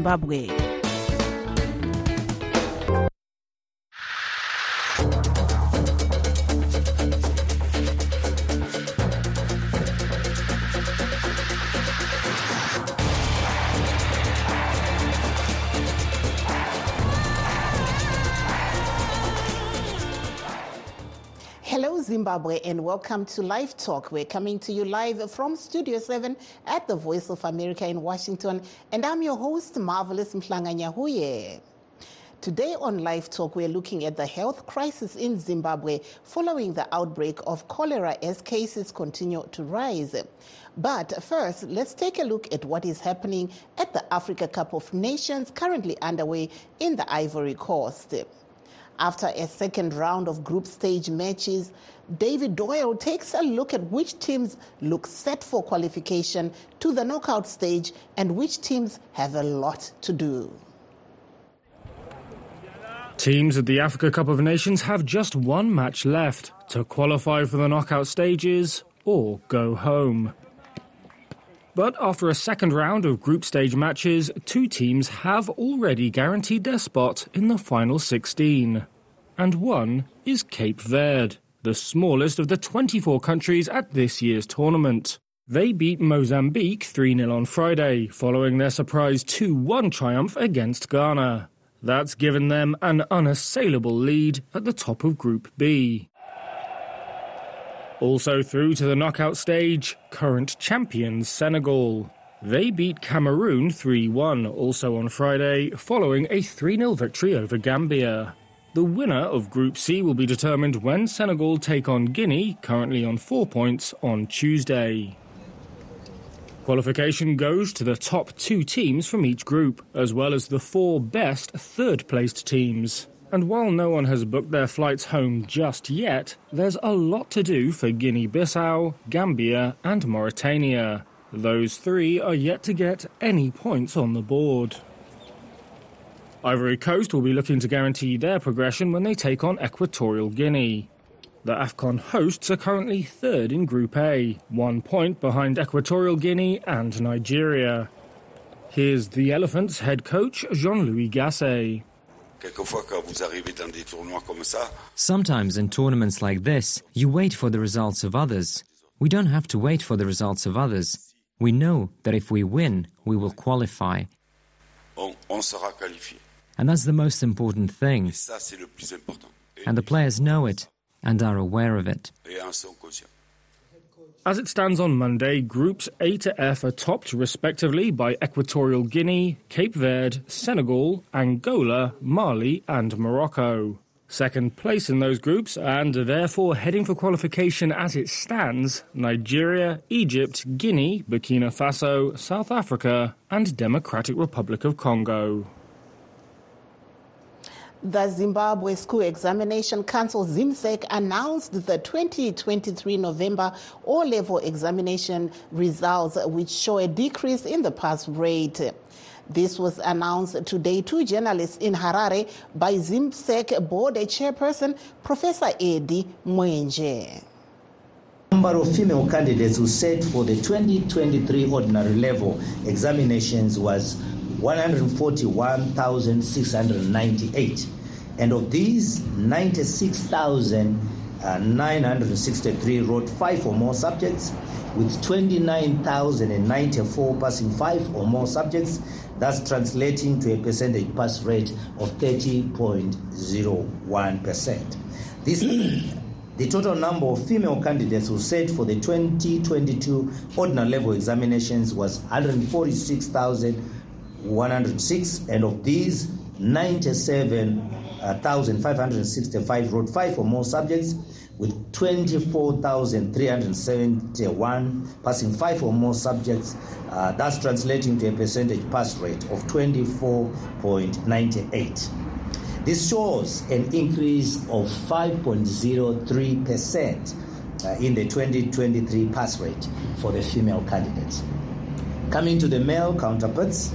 Zimbabwe. Zimbabwe, and welcome to Live Talk. We're coming to you live from Studio 7 at the Voice of America in Washington, and I'm your host, Marvelous Mhlanga Today on Live Talk, we're looking at the health crisis in Zimbabwe following the outbreak of cholera as cases continue to rise. But first, let's take a look at what is happening at the Africa Cup of Nations currently underway in the Ivory Coast. After a second round of group stage matches, David Doyle takes a look at which teams look set for qualification to the knockout stage and which teams have a lot to do. Teams at the Africa Cup of Nations have just one match left to qualify for the knockout stages or go home. But after a second round of group stage matches, two teams have already guaranteed their spot in the final 16. And one is Cape Verde, the smallest of the 24 countries at this year's tournament. They beat Mozambique 3 0 on Friday, following their surprise 2 1 triumph against Ghana. That's given them an unassailable lead at the top of Group B. Also through to the knockout stage, current champions Senegal. They beat Cameroon 3 1 also on Friday, following a 3 0 victory over Gambia. The winner of Group C will be determined when Senegal take on Guinea, currently on four points, on Tuesday. Qualification goes to the top two teams from each group, as well as the four best third placed teams. And while no one has booked their flights home just yet, there's a lot to do for Guinea Bissau, Gambia, and Mauritania. Those three are yet to get any points on the board. Ivory Coast will be looking to guarantee their progression when they take on Equatorial Guinea. The AFCON hosts are currently third in Group A, one point behind Equatorial Guinea and Nigeria. Here's the Elephants head coach Jean-Louis Gasset. Sometimes in tournaments like this, you wait for the results of others. We don't have to wait for the results of others. We know that if we win, we will qualify. And that's the most important thing. And the players know it and are aware of it. As it stands on Monday, Groups A to F are topped respectively by Equatorial Guinea, Cape Verde, Senegal, Angola, Mali, and Morocco. Second place in those groups, and therefore heading for qualification as it stands, Nigeria, Egypt, Guinea, Burkina Faso, South Africa, and Democratic Republic of Congo. The Zimbabwe School Examination Council ZIMSEC announced the 2023 November O-level examination results which show a decrease in the pass rate. This was announced today to journalists in Harare by ZIMSEC board chairperson Professor Eddie Mwenje. Number of female candidates who sat for the 2023 ordinary level examinations was 141,698. And of these, 96,963 wrote five or more subjects, with 29,094 passing five or more subjects, thus translating to a percentage pass rate of 30.01%. This The total number of female candidates who sat for the 2022 ordinary level examinations was 146,106, and of these, 97,565 wrote five or more subjects, with 24,371 passing five or more subjects, uh, thus translating to a percentage pass rate of 24.98. This shows an increase of 5.03% uh, in the 2023 pass rate for the female candidates. Coming to the male counterparts,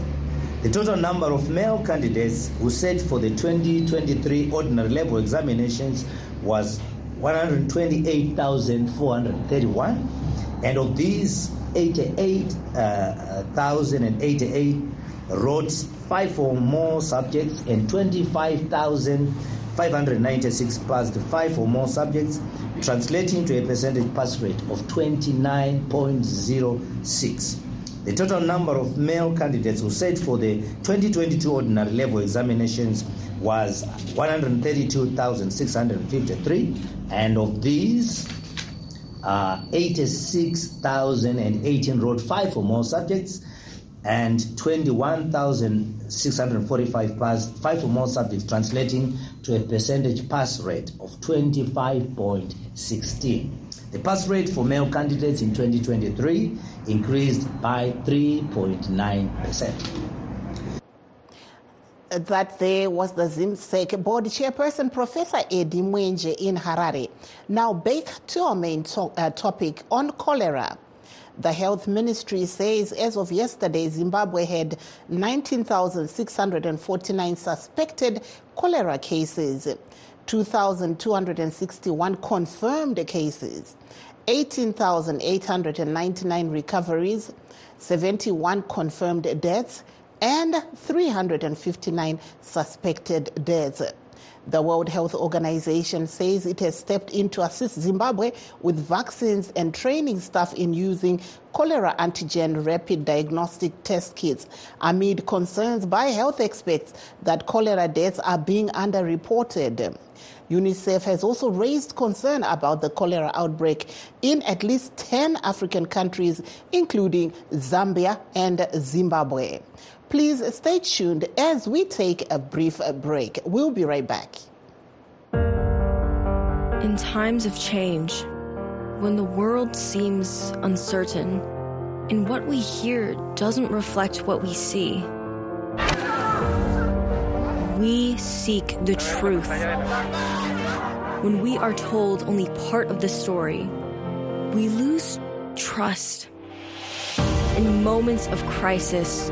the total number of male candidates who sat for the 2023 ordinary level examinations was 128,431, and of these, 88,088 uh, uh, wrote five or more subjects and 25,596 passed five or more subjects, translating to a percentage pass rate of 29.06. The total number of male candidates who sat for the 2022 ordinary level examinations was 132,653, and of these, uh, 86,018 wrote five or more subjects, and 21,645 passed five or more subjects, translating to a percentage pass rate of 25.16. The pass rate for male candidates in 2023 increased by 3.9%. That there was the ZIMSEC board chairperson, Professor Eddie Mwenje in Harare. Now, back to our main to- uh, topic on cholera. The health ministry says as of yesterday, Zimbabwe had 19,649 suspected cholera cases, 2,261 confirmed cases, 18,899 recoveries, 71 confirmed deaths, and 359 suspected deaths. The World Health Organization says it has stepped in to assist Zimbabwe with vaccines and training staff in using cholera antigen rapid diagnostic test kits amid concerns by health experts that cholera deaths are being underreported. UNICEF has also raised concern about the cholera outbreak in at least 10 African countries, including Zambia and Zimbabwe. Please stay tuned as we take a brief break. We'll be right back. In times of change, when the world seems uncertain and what we hear doesn't reflect what we see, we seek the truth. When we are told only part of the story, we lose trust. In moments of crisis,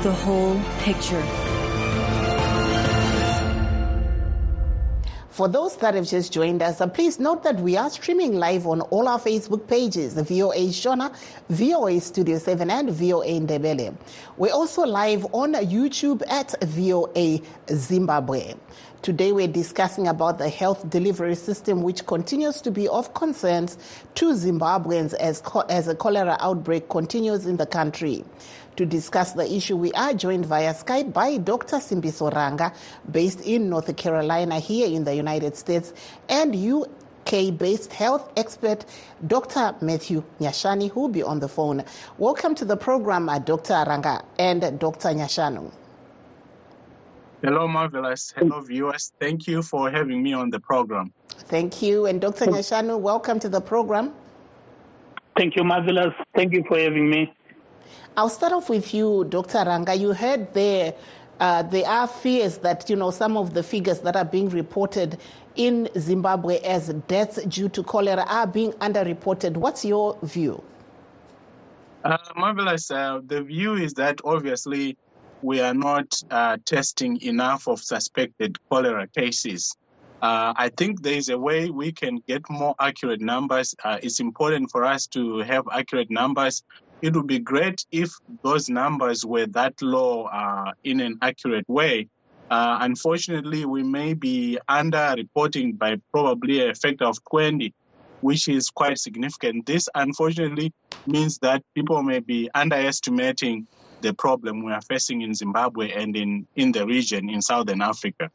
the whole picture. For those that have just joined us, uh, please note that we are streaming live on all our Facebook pages, VOA Shona, VOA Studio 7, and VOA Ndebele. We're also live on YouTube at VOA Zimbabwe. Today we're discussing about the health delivery system which continues to be of concern to Zimbabweans as, co- as a cholera outbreak continues in the country. To discuss the issue, we are joined via Skype by Dr. Simbiso Ranga, based in North Carolina here in the United States, and UK-based health expert Dr. Matthew Nyashanu, who will be on the phone. Welcome to the program, uh, Dr. Ranga and Dr. Nyashanu. Hello, Marvelous. Hello, viewers. Thank you for having me on the program. Thank you. And Dr. Nyashanu, welcome to the program. Thank you, Marvelous. Thank you for having me. I'll start off with you, Dr. Ranga. You heard there, uh, there are fears that, you know, some of the figures that are being reported in Zimbabwe as deaths due to cholera are being underreported. What's your view? Uh, Marvelous. Uh, the view is that obviously we are not uh, testing enough of suspected cholera cases. Uh, I think there is a way we can get more accurate numbers. Uh, it's important for us to have accurate numbers. It would be great if those numbers were that low uh, in an accurate way. Uh, unfortunately, we may be under-reporting by probably a factor of 20, which is quite significant. This, unfortunately, means that people may be underestimating the problem we are facing in Zimbabwe and in, in the region in Southern Africa.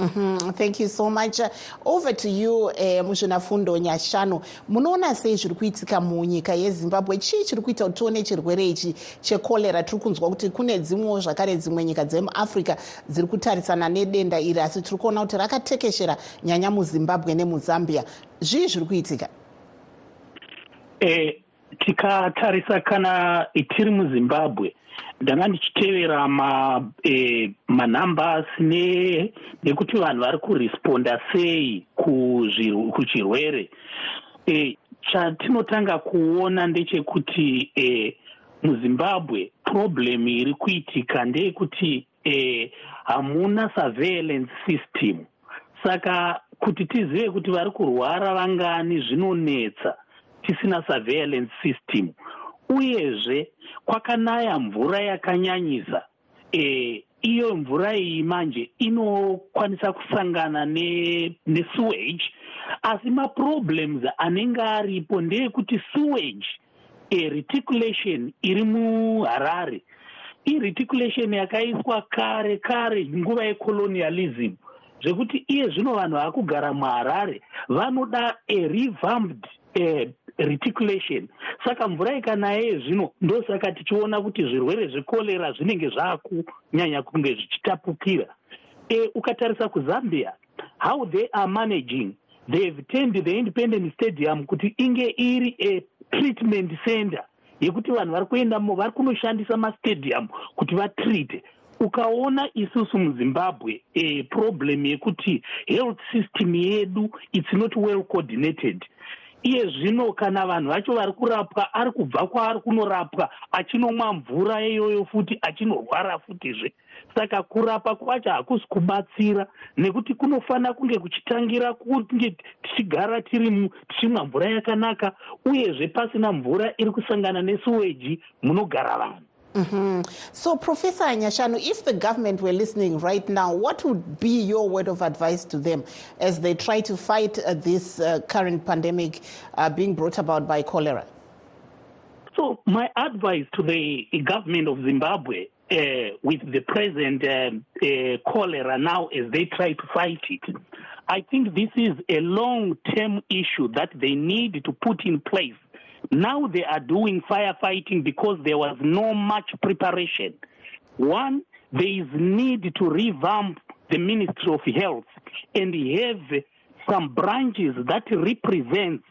Mm-hmm. Thank you so much. Over to you, eh, muzvinafundo nyashanu munoona sei zviri kuitika munyika yezimbabwe? Chii chiri kuita kuti tione chirwere ichi chekorera tiri kunzwa kuti kune dzimwewo zvakare dzimwe nyika dzemuafrica dziri kutarisana nedenda iri asi tiri kuona kuti rakatekeshera nyanya muzimbabwe nemuzambia. Zvii zviri kuitika? Eh, tikatarisa kana tiri muzimbabwe ndanga ndichitevera ma, e, ne, nekuti vanhu vari kuresponda sei kuchirwere. E, chatinotanga kuona ndechekuti e, muzimbabwe problem iri kuitika ndeyekuti e, hamuna surveillance system. Saka kuti tizive kuti vari kurwara vangani zvinonetsa tisina surveillance system uyezve kwakanaya mvura yakanyanyisa. E, iyo mvura iyi manje inokwanisa kusangana nesewage asi maproblems anenge aripo ndeyekuti sewage reticulation iri muharare. Ireticulation yakaiswa kare kare nguva yecolonialism zvekuti iye zvino vanhu vaakugara muharare vanoda arevamped reticulation. Saka mvura ikanaya zvino ndosaka tichiona kuti zvirwere zvekorera zvinenge zvaakunyanya kunge zvichitapukira. E, ukatarisa kuzambia how they are managing? They have turned the independent stadium kuti inge iri atreatment center. Yekuti vanhu vari kuendamo vari kunoshandisa mastadium kuti vatrite ukaona isusu muzimbabwe e, problem yekuti health system yedu its not well coordinated iye zvino kana vanhu vacho vari kurapwa ari kubva kwaari kunorapwa achinomwa mvura iyoyo futi achinorwara futizve. Saka kurapa kwacho hakusi kubatsira nekuti kunofanira kunge kuchitangira kunge tichigara tiri tichimwa mvura yakanaka uyezve pasina mvura iri kusangana nesuweji munogara vanhu Mm -hmm. So, Professor Nyashanu, if the government were listening right now, what would be your word of advice to them as they try to fight uh, this uh, current pandemic uh, being brought about by cholera? So, my advice to the government of Zimbabwe uh, with the present um, uh, cholera now as they try to fight it, I think this is a long term issue that they need to put in place now they are doing firefighting because there was no much preparation. One, there is need to revamp the Ministry of Health and have some branches that represents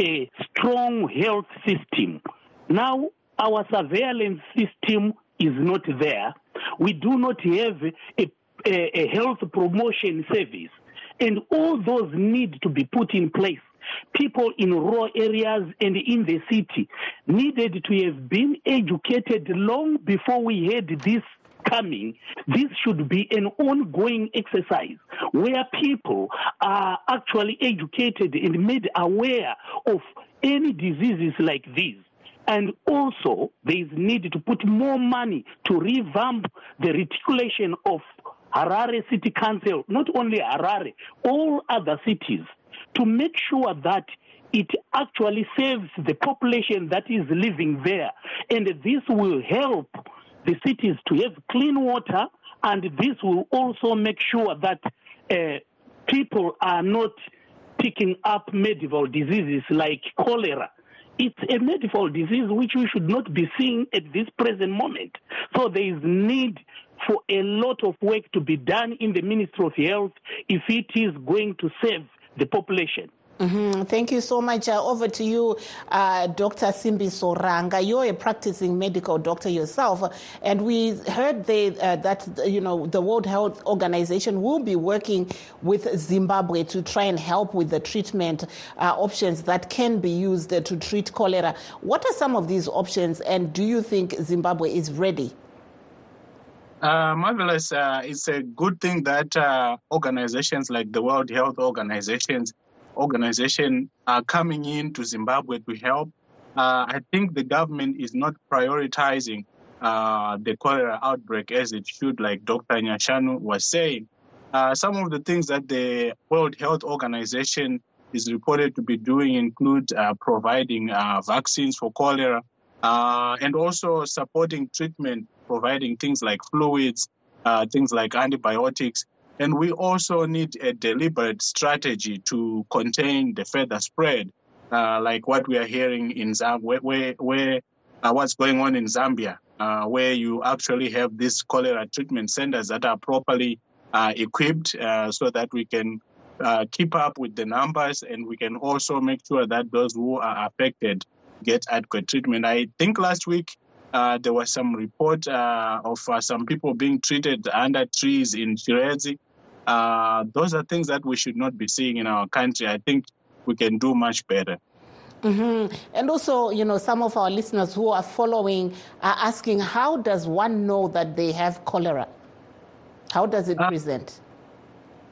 a strong health system. Now, our surveillance system is not there. We do not have a, a, a health promotion service. And all those need to be put in place people in rural areas and in the city needed to have been educated long before we had this coming, this should be an ongoing exercise where people are actually educated and made aware of any diseases like these. And also, there is need to put more money to revamp the reticulation of Harare City Council, not only Harare, all other cities to make sure that it actually saves the population that is living there. And this will help the cities to have clean water, and this will also make sure that uh, people are not picking up medieval diseases like cholera. It's a medieval disease which we should not be seeing at this present moment. So there is need for a lot of work to be done in the Ministry of Health if it is going to save the population. Mm-hmm. Thank you so much. Uh, over to you, uh, Dr. Simbiso Ranga. You're a practicing medical doctor yourself, and we heard uh, that you know the World Health Organization will be working with Zimbabwe to try and help with the treatment uh, options that can be used to treat cholera. What are some of these options, and do you think Zimbabwe is ready? Uh, marvelous. Uh, it's a good thing that uh, organizations like the World Health Organizations organization are coming in to Zimbabwe to help. Uh, I think the government is not prioritizing uh, the cholera outbreak as it should, like Dr. Nyashanu was saying. Uh, some of the things that the World Health Organization is reported to be doing include providing vaccines for cholera and also supporting treatment, providing things like fluids, things like antibiotics, and we also need a deliberate strategy to contain the further spread, uh, like what we are hearing in Zambia, where, where, where uh, what's going on in Zambia, uh, where you actually have these cholera treatment centers that are properly uh, equipped uh, so that we can uh, keep up with the numbers and we can also make sure that those who are affected get adequate treatment. I think last week uh, there was some report uh, of uh, some people being treated under trees in Chiredzi. Uh, those are things that we should not be seeing in our country. I think we can do much better. Mm-hmm. And also, you know, some of our listeners who are following are asking, how does one know that they have cholera? How does it present?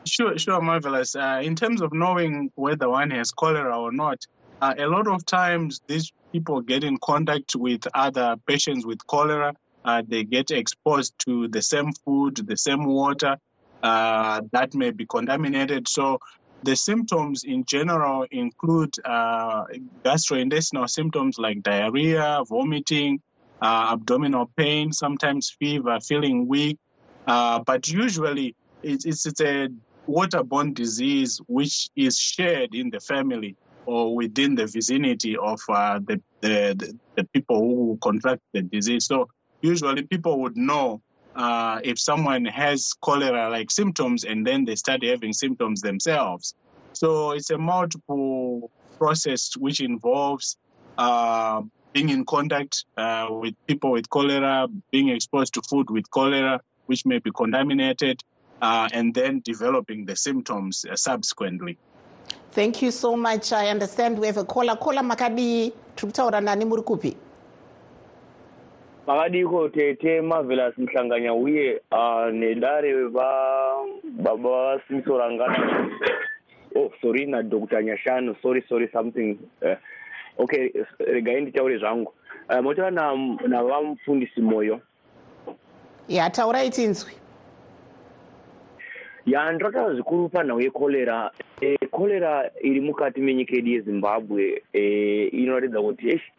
Sure, sure, marvelous. Uh, in terms of knowing whether one has cholera or not, uh, a lot of times these people get in contact with other patients with cholera. Uh, they get exposed to the same food, the same water uh, that may be contaminated. So the symptoms in general include uh, gastrointestinal symptoms like diarrhea, vomiting, uh, abdominal pain, sometimes fever, feeling weak. but usually it's, it's a waterborne disease which is shared in the family or within the vicinity of uh, the, the, the people who contract the disease. So usually people would know uh, if someone has cholera-like symptoms and then they start having symptoms themselves. So it's a multiple process which involves uh, being in contact uh, with people with cholera, being exposed to food with cholera, which may be contaminated, uh, and then developing the symptoms uh, subsequently. Thank you so much. I understand we have a caller. Caller Makadi, turi nani? Muri kupi? makadiko tete marvelous muhlanganya uye uh, nedare baba vasimsorangana oh sorry nadr nyashanu sorry sorry something uh, okay regai nditaure zvangu. Uh, motaura navamufundisi moyo. Ya taurai tinzwi ya ndakataura zvikuru panhau yekorera e, korera iri mukati menyika yedu yezimbabwe e, inoratidza kuti eshi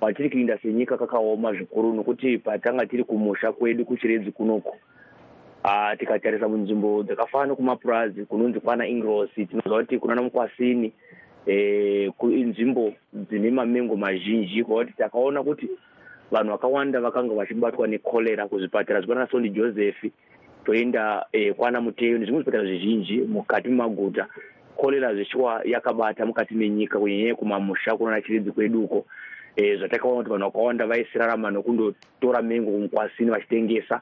patiri kuinda senyika kakaoma zvikuru nokuti patanga tiri kumusha kwedu kuchiredzi kunoku tikatarisa munzvimbo dzakafanana nokumapurazi kunonzi kwana ingros tinoziva kuti kunana mukwasini e, nzvimbo dzine mamengo mazhinji. Kuva kuti takaona kuti vanhu vakawanda vakanga vachibatwa nekorera kuzvipatara zvekwana sondi joseph toenda e, kwana muteyo nezvimwe zvipatara zvizhinji mukati memaguta. Korera zvichiwa yakabata mukati menyika kunyanyanya kumamusha kunana chiredzi kwedu uko. E, zvatakaona kuti vanhu vakawanda vaisirarama nokundotora mengo kumukwasini vachitengesa.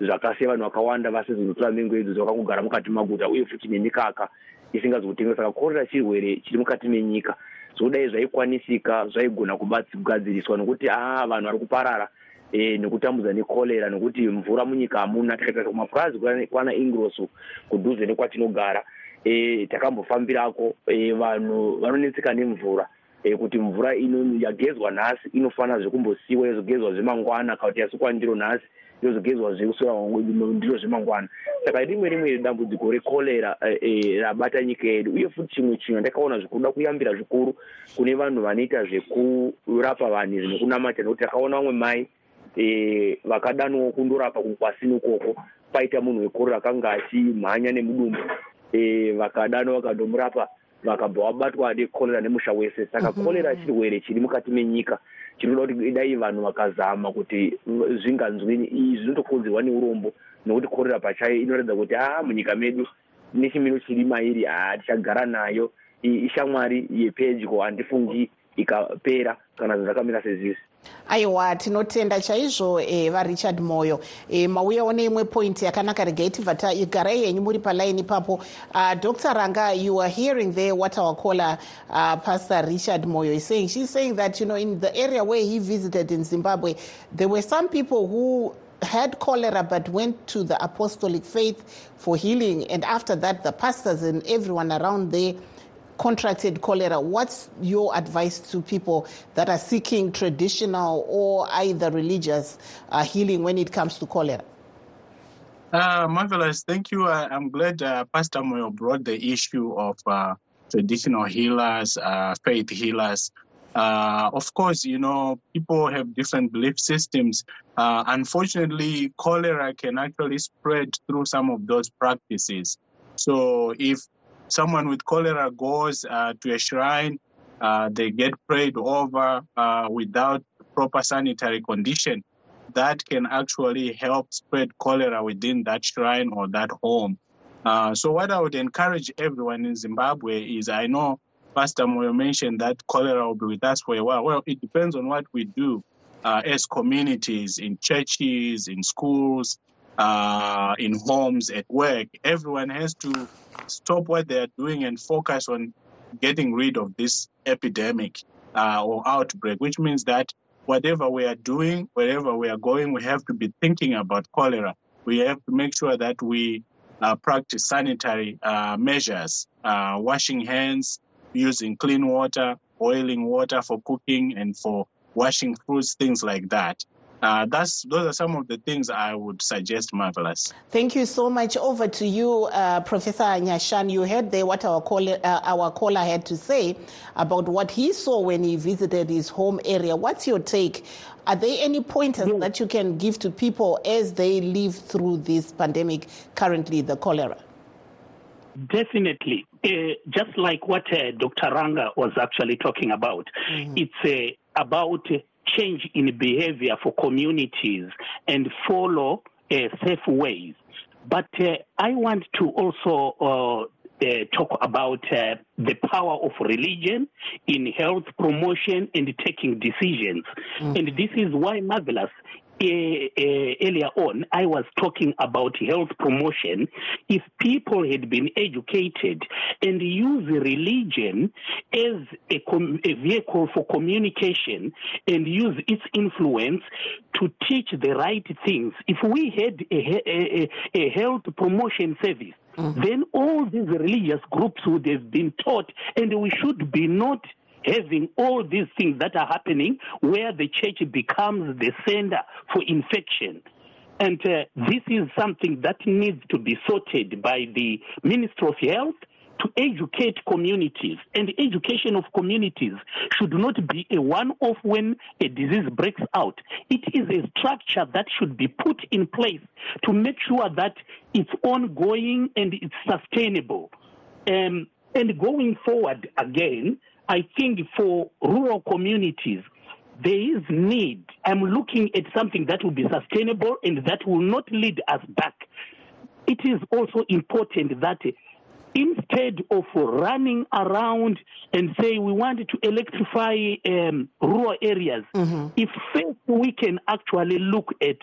Zvakasiya vanhu vakawanda vasizi kunotora mengo idzi zvakangogara mukati maguta uye futi nemikaka isingazi kutengesa saka korera chirwere chiri mukati menyika. Zvokudai zvaikwanisika zvaigona kugadziriswa nokuti aa vanhu vari kuparara e, nekutambudza nekorera nekuti mvura munyika hamuna. Tikatarisa kumapurazi kwana ingros kudhuze nekwatinogara. E, takambofambirako e, vanhu vanonetseka nemvura. E, kuti mvura yagezwa nhasi inofanira zvekumbosiyiwa yozogezwa zvemangwana kana kuti yasukwa ndiro nhasi yozogezwa zvekusura ndiro zvemangwana. Saka rimwe rimwe dambudziko rekorera rabata nyika yedu. Uye futi chimwe chinhu ndakaona zvikuda kuyambira zvikuru kune vanhu vanoita zvekurapa vanhu izvi nekunamatira nokuti takaona vamwe mai e, vakadanwawo kundorapa kukwasini ukoko paita munhu wekorera akanga achimhanya nemudumbu. E, vakadanwa vakandomurapa vakabva vabatwa nekorera nemusha wese. Saka korera mhm. chirwere chiri mukati menyika chinoda kuti dai vanhu vakazama kuti zvinganzwini. Izvi zvinotokonzerwa neurombo nokuti korera pachayo inoratidza kuti aa munyika medu nechimiro chiri mairi haa tichagara nayo. Ishamwari yepedyo handifungi ikapera kana zvakamira sezvisi aiwa tinotenda chaizvo e, varichard moyo. E, mauyawo neimwe pointi yakanaka regai tibva garai henyu muri palaini ipapo. Uh, dr ranga you are hearing there what our caller uh, pastor richard moyo is saying. She's saying that you know in the area where he visited in zimbabwe there were some people who had cholera but went to the apostolic faith for healing. And after that the pastors and everyone around there contracted cholera, what's your advice to people that are seeking traditional or either religious uh, healing when it comes to cholera? Uh, marvelous. Thank you. I, am glad uh, Pastor Moyo brought the issue of uh, traditional healers, uh, faith healers. Uh, of course, you know, people have different belief systems. Uh, unfortunately, cholera can actually spread through some of those practices. So if someone with cholera goes uh, to a shrine, uh, they get prayed over uh, without proper sanitary condition, that can actually help spread cholera within that shrine or that home. Uh, so, what I would encourage everyone in Zimbabwe is I know Pastor Moyo mentioned that cholera will be with us for a while. Well, it depends on what we do uh, as communities, in churches, in schools, uh, in homes, at work. Everyone has to stop what they are doing and focus on getting rid of this epidemic uh, or outbreak, which means that whatever we are doing, wherever we are going, we have to be thinking about cholera. We have to make sure that we uh, practice sanitary uh, measures, uh, washing hands, using clean water, boiling water for cooking and for washing fruits, things like that. Uh, that's those are some of the things I would suggest, marvelous. Thank you so much. Over to you, uh, Professor Nyashanu. You heard there what our caller, uh, our caller had to say about what he saw when he visited his home area. What's your take? Are there any pointers yes. that you can give to people as they live through this pandemic currently, the cholera? Definitely. Uh, just like what uh, Dr. Ranga was actually talking about, mm-hmm. it's uh, about change in behavior for communities and follow uh, safe ways. But uh, I want to also uh, uh talk about uh, the power of religion in health promotion and taking decisions. Mm-hmm. And this is why Marvelous earlier on, I was talking about health promotion. If people had been educated and use religion as a, com- a vehicle for communication and use its influence to teach the right things, if we had a, a, a health promotion service, mm-hmm. then all these religious groups would have been taught, and we should be not having all these things that are happening where the church becomes the center for infection. And uh, this is something that needs to be sorted by the Ministry of Health to educate communities. And education of communities should not be a one off when a disease breaks out. It is a structure that should be put in place to make sure that it's ongoing and it's sustainable. Um, and going forward again, I think for rural communities, there is need. I'm looking at something that will be sustainable and that will not lead us back. It is also important that instead of running around and say we want to electrify um, rural areas, mm-hmm. if first we can actually look at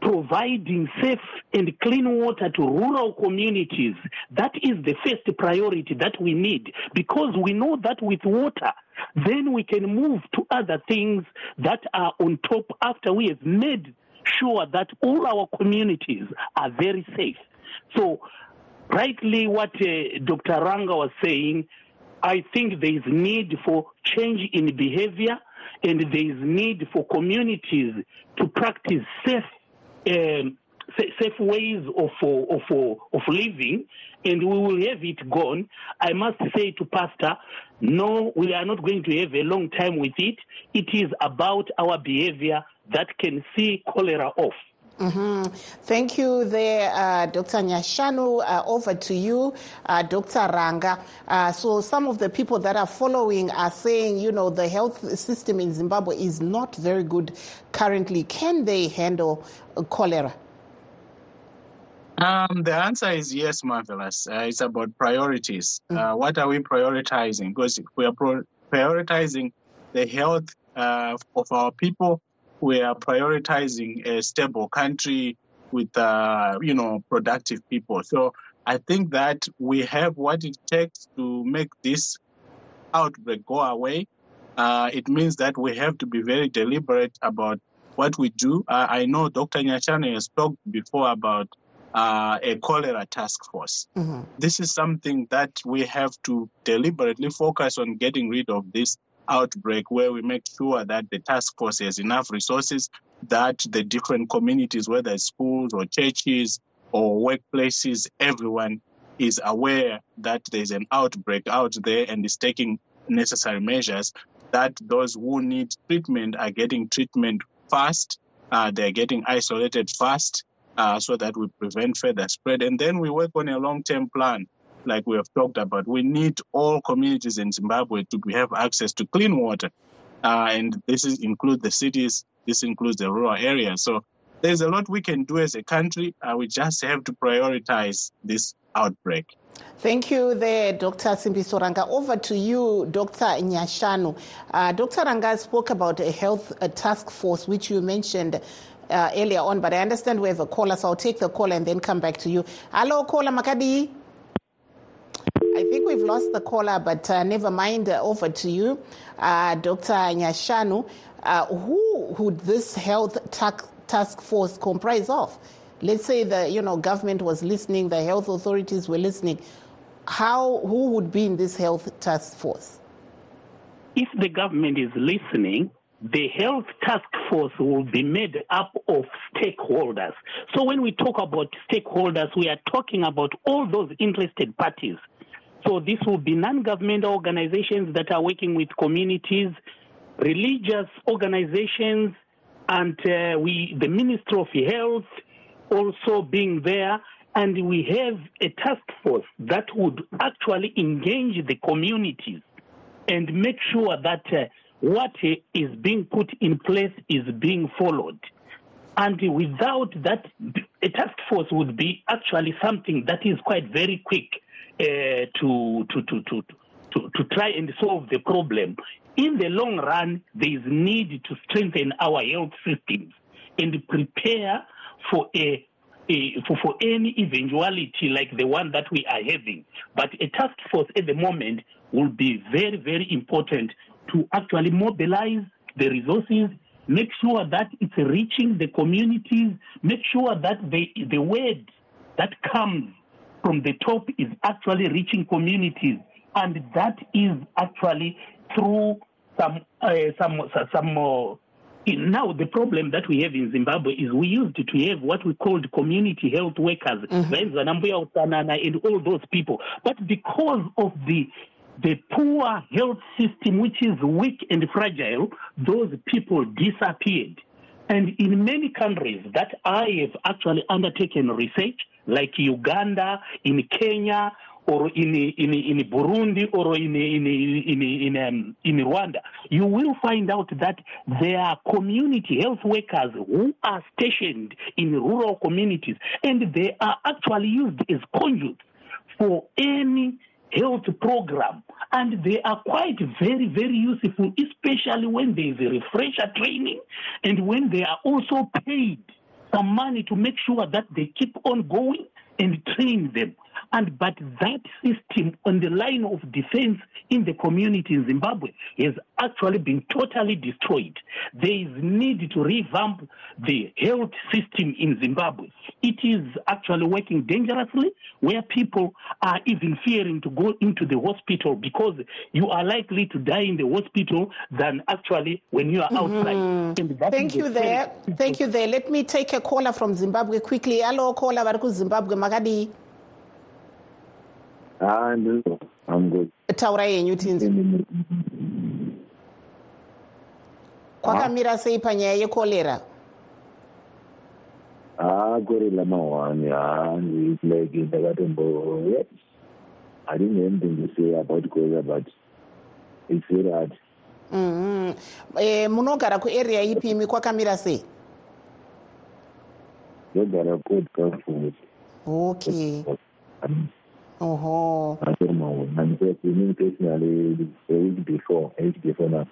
providing safe and clean water to rural communities. That is the first priority that we need because we know that with water, then we can move to other things that are on top after we have made sure that all our communities are very safe. So, rightly, what uh, Dr. Ranga was saying, I think there is need for change in behavior and there is need for communities to practice safe um, safe ways of, of, of living, and we will have it gone. I must say to Pastor, no, we are not going to have a long time with it. It is about our behavior that can see cholera off. Mm-hmm. Thank you there, uh, Dr. Nyashanu. Uh, over to you, uh, Dr. Ranga. Uh, so some of the people that are following are saying, you know, the health system in Zimbabwe is not very good currently. Can they handle uh, cholera? Um, the answer is yes, marvelous. Uh, it's about priorities. Mm-hmm. what are we prioritizing? Because if we are pro- prioritizing the health of our people, we are prioritizing a stable country with, uh, you know, productive people. So I think that we have what it takes to make this outbreak go away. Uh, it means that we have to be very deliberate about what we do. Uh, I know Dr. Nyashanu has talked before about uh, a cholera task force. Mm-hmm. This is something that we have to deliberately focus on getting rid of this outbreak where we make sure that the task force has enough resources that the different communities, whether schools or churches or workplaces, everyone is aware that there's an outbreak out there and is taking necessary measures that those who need treatment are getting treatment fast, uh, they're getting isolated fast uh, so that we prevent further spread. And then we work on a long term plan like we have talked about. We need all communities in Zimbabwe to have access to clean water. Uh, and this is, includes the cities, this includes the rural areas. So there's a lot we can do as a country. Uh, we just have to prioritize this outbreak. Thank you there, Dr. Simbiso Ranga. Over to you, Dr. Nyashanu. Uh, Dr. Ranga spoke about a health uh, task force, which you mentioned uh, earlier on, but I understand we have a caller, so I'll take the call and then come back to you. Hello, caller Makadi. I think we've lost the caller, but uh, never mind. Uh, over to you, uh, Dr. Nyashanu. Uh, who would this health task task force comprise of? Let's say the you know government was listening, the health authorities were listening. How who would be in this health task force? If the government is listening, the health task force will be made up of stakeholders. So when we talk about stakeholders, we are talking about all those interested parties. So this will be non-governmental organizations that are working with communities, religious organizations, and uh, we, the Ministry of Health, also being there. And we have a task force that would actually engage the communities and make sure that uh, what is being put in place is being followed. And without that, a task force would be actually something that is quite very quick Eh, to, to, to, to, to, to try and solve the problem. In the long run, there is need to strengthen our health systems and prepare for a for, for any eventuality like the one that we are having. But a task force at the moment will be very, very important to actually mobilize the resources, make sure that it's reaching the communities, make sure that the, the word that comes from the top is actually reaching communities. And that is actually through some, uh, some, some uh, now the problem that we have in Zimbabwe is we used to have what we called community health workers, mm-hmm. and all those people. But because of the the poor health system, which is weak and fragile, those people disappeared. And in many countries that I have actually undertaken research, like Uganda, in Kenya, or in in in Burundi or in in in in, um, in Rwanda, you will find out that there are community health workers who are stationed in rural communities, and they are actually used as conduits for any health program. And they are quite very very useful especially when there is a refresher training and when they are also paid some money to make sure that they keep on going and train them and but that system on the line of defense in the community in Zimbabwe has actually been totally destroyed. There is need to revamp the health system in Zimbabwe. It is actually working dangerously where people are even fearing to go into the hospital because you are likely to die in the hospital than actually when you are outside. Mm-hmm. Thank you there. Thank you there. Let me take a caller from Zimbabwe quickly. Hello, caller, Zimbabwe, Magadi. Ah, ndizvo good taura yenyu tinzi kwakamira sei panyaya yekorera haa korera mahwani haa like ndakatombo yes i didn't anything to say about korera but it's very hard. Mm-hmm. e, munogara kuarea ipi imi? Kwakamira sei? Ndogara podcast okay. Oh. I told my wife, and because me personally, a week before, a week before now.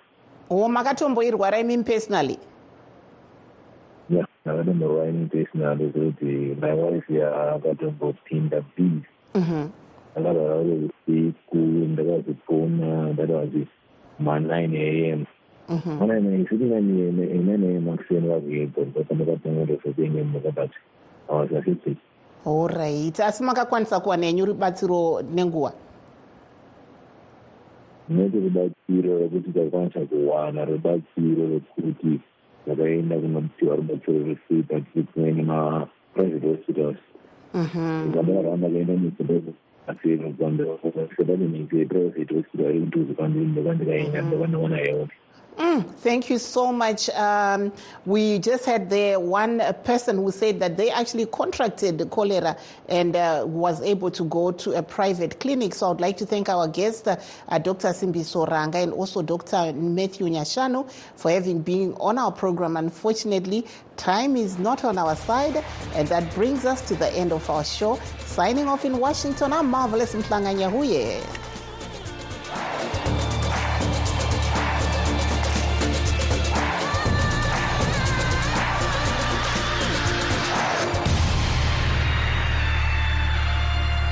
Oh, makatomboirwara imimi personally? Yeah, ndakatomborwara imimi personally kuti my wife yakatombopinda bees. ndakarwara uri usiku ndakazopona that was ma9 am mana isiti nani nani am akuseni vakuedza because ndakatongotosobengemuka but i was affected allright asi makakwanisa kuwana nenyu ribatsiro nenguva tinoti rubatsiro rekuti takwanisa kuwana rubatsiro rekuti takaenda kunopiwa rubatsiro rwesui patiri kuve nemaprivate hospitals. Zvadaramba kaenda muzimbabwe afirinokwandaaodakunikprivate hospital iri kudhuzi kwandiri ndokandikaenda ndokandowona health Mm, thank you so much. Um, we just had there one person who said that they actually contracted cholera and uh, was able to go to a private clinic. So I'd like to thank our guest, uh, Dr. Simbiso Ranga, and also Dr. Matthew Nyashanu for having been on our program. Unfortunately, time is not on our side, and that brings us to the end of our show. Signing off in Washington, I'm Marvelous Mhlanga Nyahuye.